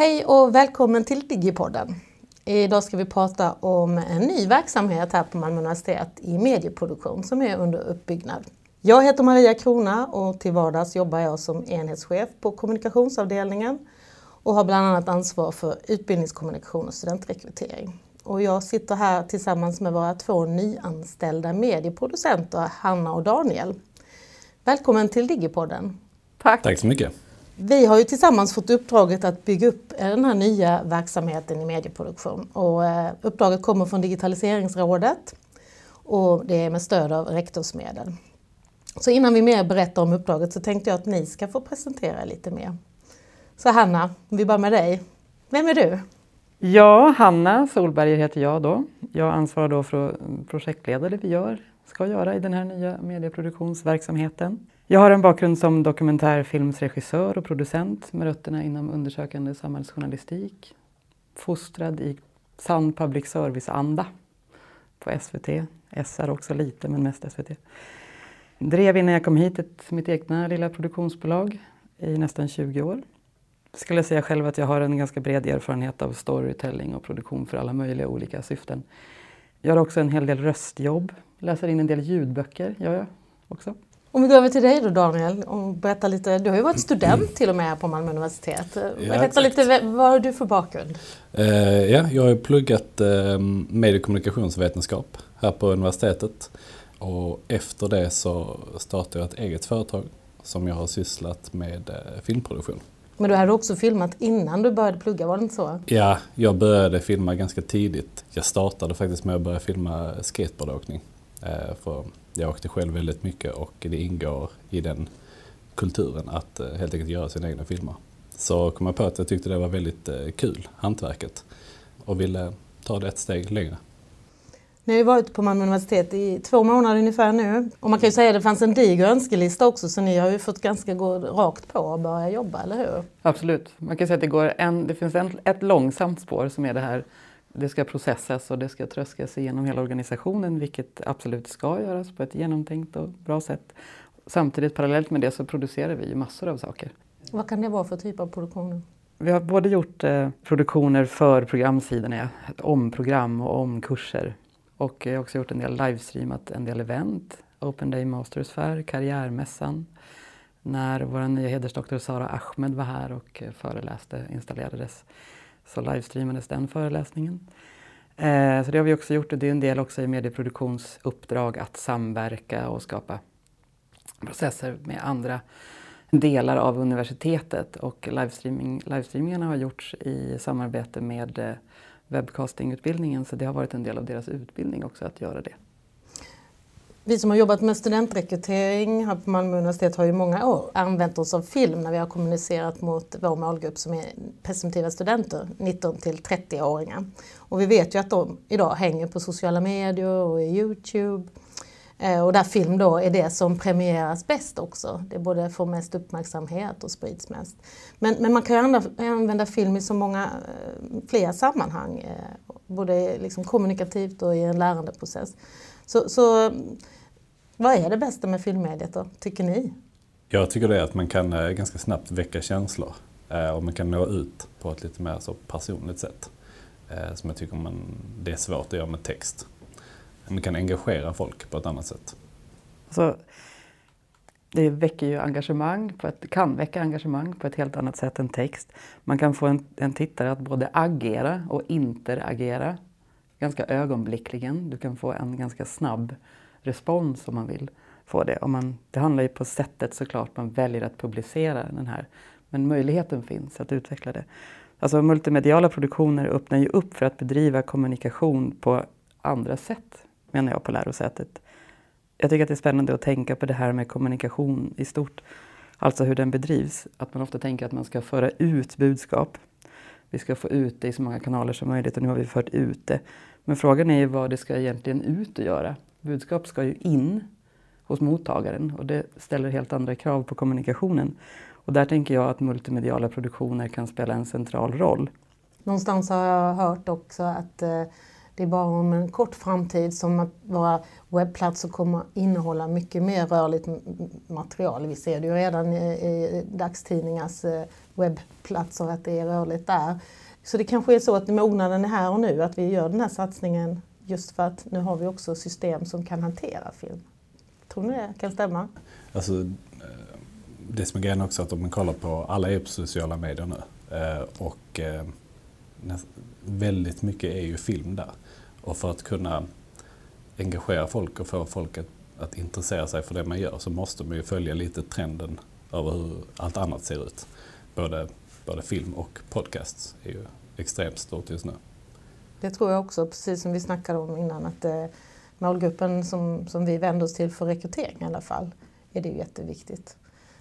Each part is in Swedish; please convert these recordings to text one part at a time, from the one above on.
Hej och välkommen till Digipodden. Idag ska vi prata om en ny verksamhet här på Malmö universitet i medieproduktion som är under uppbyggnad. Jag heter Maria Krona och till vardags jobbar jag som enhetschef på kommunikationsavdelningen och har bland annat ansvar för utbildningskommunikation och studentrekrytering. Och jag sitter här tillsammans med våra två nyanställda medieproducenter, Hanna och Daniel. Välkommen till Digipodden. Tack. Tack så mycket. Vi har ju tillsammans fått uppdraget att bygga upp eh, den här nya verksamheten i medieproduktion. Och eh, uppdraget kommer från Digitaliseringsrådet och det är med stöd av rektorsmedel. Så innan vi mer berättar om uppdraget så tänkte jag att ni ska få presentera lite mer. Så Hanna, vi börjar med dig. Vem är du? Ja, Hanna Solberger heter jag då. Jag ansvarar då för att projektleda det vi gör, ska göra i den här nya medieproduktionsverksamheten. Jag har en bakgrund som dokumentärfilmsregissör och producent med rötterna inom undersökande samhällsjournalistik. Fostrad i sann public service-anda på SVT. SR också lite, men mest SVT. Drev innan jag kom hit ett, mitt egna lilla produktionsbolag i nästan 20 år. Skulle jag säga själv att jag har en ganska bred erfarenhet av storytelling och produktion för alla möjliga olika syften. Jag har också en hel del röstjobb, läser in en del ljudböcker, gör jag också. Om vi går över till dig då Daniel och berättar lite. Du har ju varit student till och med på Malmö universitet. Ja, Berätta exakt. lite, vad har du för bakgrund? Uh, ja, jag har pluggat uh, medie och kommunikationsvetenskap här på universitetet. Och efter det så startade jag ett eget företag som jag har sysslat med uh, filmproduktion. Men du hade också filmat innan du började plugga, var det inte så? Ja, jag började filma ganska tidigt. Jag startade faktiskt med att börja filma skateboardåkning. För jag åkte själv väldigt mycket och det ingår i den kulturen att eh, helt enkelt göra sina egna filmer. Så kom jag på att jag tyckte det var väldigt eh, kul, hantverket, och ville ta det ett steg längre. Ni har ju varit på Malmö universitet i två månader ungefär nu. Och man kan ju säga att det fanns en diger önskelista också så ni har ju fått ganska gå rakt på och börja jobba, eller hur? Absolut. Man kan säga att det, går en, det finns en, ett långsamt spår som är det här det ska processas och det ska tröskas igenom hela organisationen, vilket absolut ska göras på ett genomtänkt och bra sätt. Samtidigt parallellt med det så producerar vi massor av saker. Vad kan det vara för typ av produktioner? Vi har både gjort eh, produktioner för programsidorna, om program och om kurser. Och jag har också gjort en del livestreamat, en del event. Open Day Masters Fair, Karriärmässan. När vår nya hedersdoktor Sara Ahmed var här och föreläste installerades så livestreamades den föreläsningen. Eh, så det har vi också gjort och det är en del också i medieproduktionsuppdrag att samverka och skapa processer med andra delar av universitetet och livestreaming, livestreamingarna har gjorts i samarbete med eh, webbcastingutbildningen så det har varit en del av deras utbildning också att göra det. Vi som har jobbat med studentrekrytering här på Malmö universitet har ju många år använt oss av film när vi har kommunicerat mot vår målgrupp som är presumtiva studenter, 19 till 30-åringar. Och vi vet ju att de idag hänger på sociala medier och i Youtube. Eh, och där film då är det som premieras bäst också. Det både får mest uppmärksamhet och sprids mest. Men, men man kan ju använda film i så många eh, fler sammanhang. Eh, både liksom kommunikativt och i en lärandeprocess. Så, så vad är det bästa med filmmediet då, tycker ni? Jag tycker det är att man kan eh, ganska snabbt väcka känslor eh, och man kan nå ut på ett lite mer så personligt sätt. Eh, som jag tycker man, det är svårt att göra med text. Man kan engagera folk på ett annat sätt. Alltså, det väcker ju engagemang, på ett, kan väcka engagemang på ett helt annat sätt än text. Man kan få en, en tittare att både agera och interagera ganska ögonblickligen. Du kan få en ganska snabb respons om man vill få det. Om man, det handlar ju på sättet såklart man väljer att publicera den här. Men möjligheten finns att utveckla det. Alltså multimediala produktioner öppnar ju upp för att bedriva kommunikation på andra sätt, menar jag, på lärosätet. Jag tycker att det är spännande att tänka på det här med kommunikation i stort. Alltså hur den bedrivs. Att man ofta tänker att man ska föra ut budskap. Vi ska få ut det i så många kanaler som möjligt och nu har vi fört ut det. Men frågan är ju vad det ska egentligen ut och göra. Budskap ska ju in hos mottagaren och det ställer helt andra krav på kommunikationen. Och där tänker jag att multimediala produktioner kan spela en central roll. Någonstans har jag hört också att eh, Det är bara om en kort framtid som att våra webbplatser kommer innehålla mycket mer rörligt material. Vi ser det ju redan i, dagstidningars eh, webbplatser att det är rörligt där. Så det kanske är så att mognaden är här och nu, att vi gör den här satsningen just för att nu har vi också system som kan hantera film. Tror ni det kan stämma? Alltså, eh, det som är grejen också att om man kollar på, alla är på sociala medier nu eh, och eh, väldigt mycket är ju film där. Och för att kunna engagera folk och få folk att, att intressera sig för det man gör så måste man ju följa lite trenden över hur allt annat ser ut. Både, både film och podcasts är ju extremt stort just nu. Det tror jag också, precis som vi snackade om innan, att eh, målgruppen som, som vi vänder oss till för rekrytering i alla fall, är det ju jätteviktigt.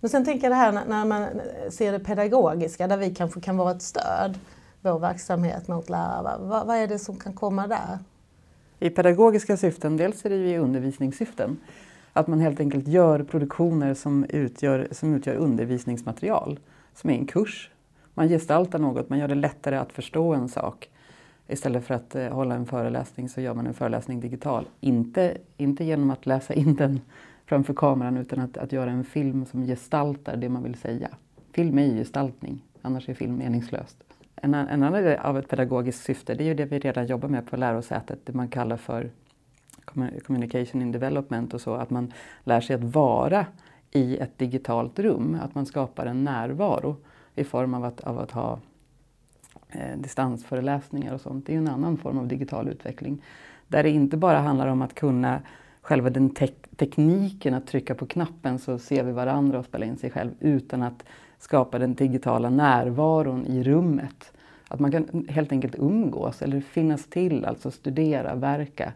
Men sen tänker jag det här när, man ser det pedagogiska, där vi kanske kan vara ett stöd vår verksamhet mot lärare. Vad, vad är det som kan komma där? I pedagogiska syften, dels är det ju i undervisningssyften. Att man helt enkelt gör produktioner som utgör, som utgör undervisningsmaterial, som är en kurs. Man gestaltar något, man gör det lättare att förstå en sak. Istället för att eh, hålla en föreläsning så gör man en föreläsning digital. Inte, inte genom att läsa in den framför kameran utan att, att göra en film som gestaltar det man vill säga. Film är ju gestaltning, annars är film meningslöst. En, en annan av ett pedagogiskt syfte det är ju det vi redan jobbar med på lärosätet, det man kallar för communication in development och så, att man lär sig att vara i ett digitalt rum, att man skapar en närvaro i form av att, av att ha eh, distansföreläsningar och sånt. Det är ju en annan form av digital utveckling. Där det inte bara handlar om att kunna själva den tek tekniken att trycka på knappen så ser vi varandra och spelar in sig själv utan att skapa den digitala närvaron i rummet. Att man kan helt enkelt umgås eller finnas till, alltså studera, verka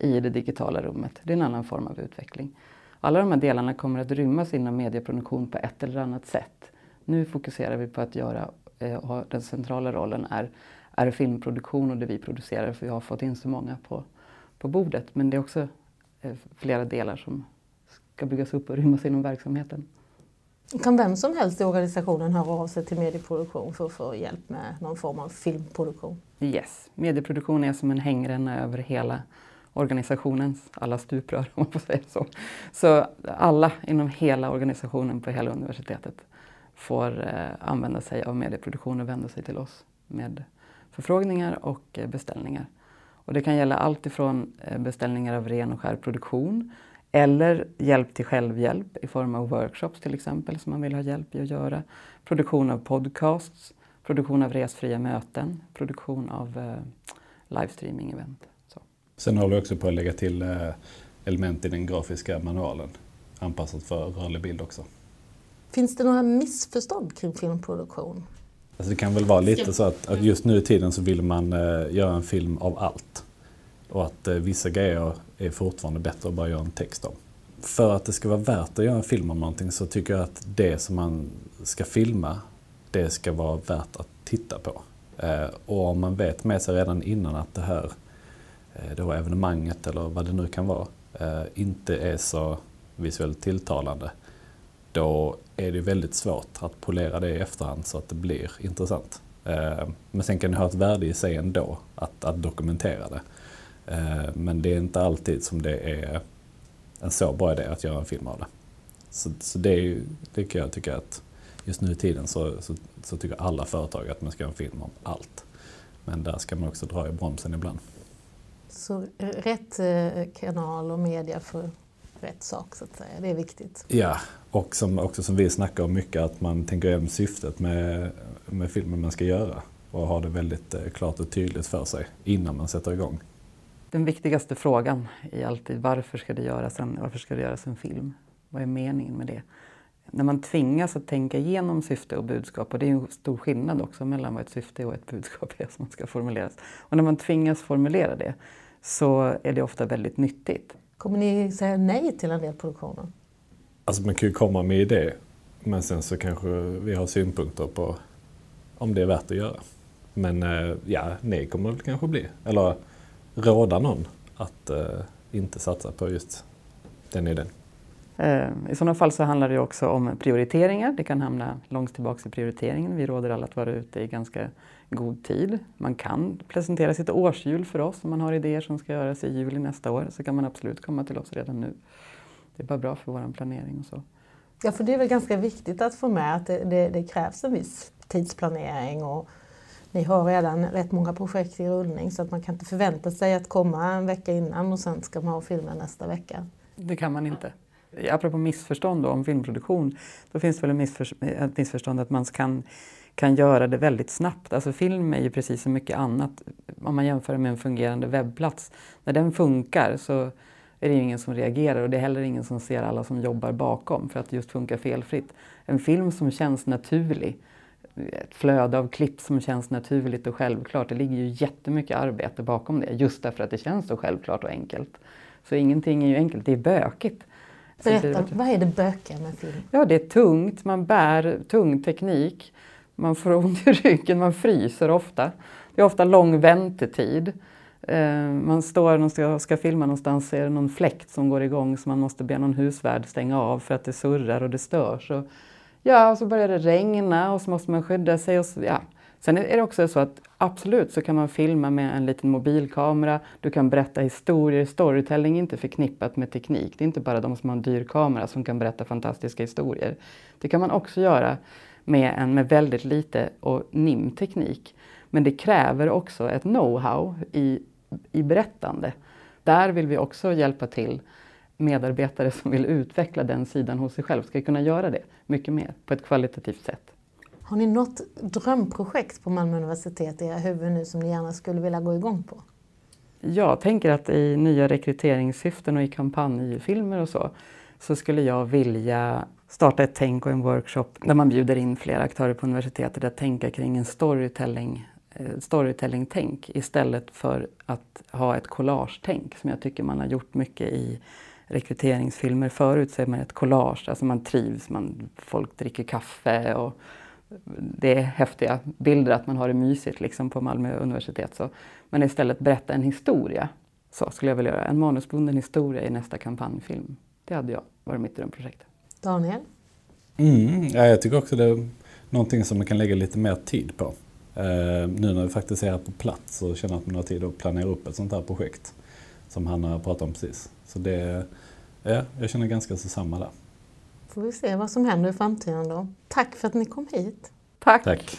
i det digitala rummet. Det är en annan form av utveckling. Alla de här delarna kommer att rymmas inom medieproduktion på ett eller annat sätt. Nu fokuserar vi på att göra, eh, den centrala rollen är, är filmproduktion och det vi producerar för vi har fått in så många på, på bordet. Men det är också eh, flera delar som ska byggas upp och rymmas inom verksamheten. Kan vem som helst i organisationen höra av sig till medieproduktion för att få hjälp med någon form av filmproduktion? Yes, medieproduktion är som en hängränna över hela organisationens alla stuprör, om man får säga så. Så alla inom hela organisationen på hela universitetet får eh, använda sig av medieproduktion och vända sig till oss med förfrågningar och eh, beställningar. Och det kan gälla allt ifrån eh, beställningar av ren och skär produktion eller hjälp till självhjälp i form av workshops till exempel som man vill ha hjälp i att göra. Produktion av podcasts, produktion av resfria möten, produktion av eh, livestreaming-event. Sen håller vi också på att lägga till eh, element i den grafiska manualen anpassat för rörlig bild också. Finns det några missförstånd kring filmproduktion? Alltså det kan väl vara lite så att, att just nu i tiden så vill man eh, göra en film av allt. Och att eh, vissa grejer är fortfarande bättre att bara göra en text om. För att det ska vara värt att göra en film om någonting så tycker jag att det som man ska filma, det ska vara värt att titta på. Eh, och om man vet med sig redan innan att det här eh, då evenemanget eller vad det nu kan vara eh, inte är så visuellt tilltalande då är det väldigt svårt att polera det i efterhand så att det blir intressant. Eh, men sen kan det ha ett värde i sig ändå att, att dokumentera det. Eh, men det är inte alltid som det är en så bra idé att göra en film av det. Så, så det, är, det kan jag tycka att just nu i tiden så, så, så, tycker alla företag att man ska göra en film om allt. Men där ska man också dra i bromsen ibland. Så eh, rätt kanal och media för rätt sak så att säga, det är viktigt? Ja, och som, också som vi snackar om mycket att man tänker igenom syftet med, med filmen man ska göra och ha det väldigt eh, klart och tydligt för sig innan man sätter igång den viktigaste frågan är alltid varför ska, det göras en, varför ska det göras en film? Vad är meningen med det? När man tvingas att tänka igenom syfte och budskap, och det är en stor skillnad också mellan vad ett syfte och ett budskap är som ska formuleras. Och när man tvingas formulera det så är det ofta väldigt nyttigt. Kommer ni säga nej till en del produktioner? Alltså man kan ju komma med idé, men sen så kanske vi har synpunkter på om det är värt att göra. Men eh, ja, nej kommer det kanske bli. Eller råda någon att eh, inte satsa på just den idén. Eh, I sådana fall så handlar det också om prioriteringar. Det kan hamna långt tillbaka i prioriteringen. Vi råder alla att vara ute i ganska god tid. Man kan presentera sitt årshjul för oss om man har idéer som ska göras i juli nästa år. Så kan man absolut komma till oss redan nu. Det är bara bra för vår planering och så. Ja, för det är väl ganska viktigt att få med att det, det, det krävs en viss tidsplanering och ni har redan rätt många projekt i rullning så att man kan inte förvänta sig att komma en vecka innan och sen ska man ha filmen nästa vecka. Det kan man inte. Apropå missförstånd om filmproduktion, då finns det väl ett missförstånd att man kan, kan göra det väldigt snabbt. Alltså film är ju precis som mycket annat om man jämför med en fungerande webbplats. När den funkar så är det ingen som reagerar och det är heller ingen som ser alla som jobbar bakom för att det just funkar felfritt. En film som känns naturlig, ett flöde av klipp som känns naturligt och självklart, det ligger ju jättemycket arbete bakom det just därför att det känns så självklart och enkelt. Så ingenting är ju enkelt, det är bökigt. Berätta, vad är det bökiga med film? Ja, det är tungt, man bär tung teknik, man får ont i ryggen, man fryser ofta. Det är ofta lång väntetid. Eh, man står och ska, ska filma någonstans så är det någon fläkt som går igång så man måste be någon husvärd stänga av för att det surrar och det störs. Och, ja, och så börjar det regna och så måste man skydda sig. Och så, ja. Sen är det också så att absolut så kan man filma med en liten mobilkamera. Du kan berätta historier. Storytelling är inte förknippat med teknik. Det är inte bara de som har en dyr kamera som kan berätta fantastiska historier. Det kan man också göra med en med väldigt lite och NIM teknik. Men det kräver också ett know-how i i berättande. Där vill vi också hjälpa till medarbetare som vill utveckla den sidan hos sig själv ska kunna göra det mycket mer på ett kvalitativt sätt. Har ni något drömprojekt på Malmö universitet i era huvuden nu som ni gärna skulle vilja gå igång på? Jag tänker att i nya rekryteringssyften och i kampanjfilmer och så, så skulle jag vilja starta ett tänk och en workshop där man bjuder in flera aktörer på universitetet att tänka kring en storytelling eh, storytelling-tänk istället för att ha ett collage-tänk som jag tycker man har gjort mycket i rekryteringsfilmer. Förut så är man ett collage, alltså man trivs, man, folk dricker kaffe och det är häftiga bilder att man har det mysigt liksom på Malmö universitet. Så. Men istället berätta en historia. Så skulle jag vilja göra. En manusbunden historia i nästa kampanjfilm. Det hade jag varit mitt drömprojekt. Daniel? Mm, ja, jag tycker också det är någonting som man kan lägga lite mer tid på. Uh, nu när vi faktiskt är här på plats så känner jag att man har tid att planera upp ett sånt här projekt. Som han har pratat om precis. Så det, ja, jag känner ganska så samma där. Får vi se vad som händer i framtiden då. Tack för att ni kom hit. Tack. Tack.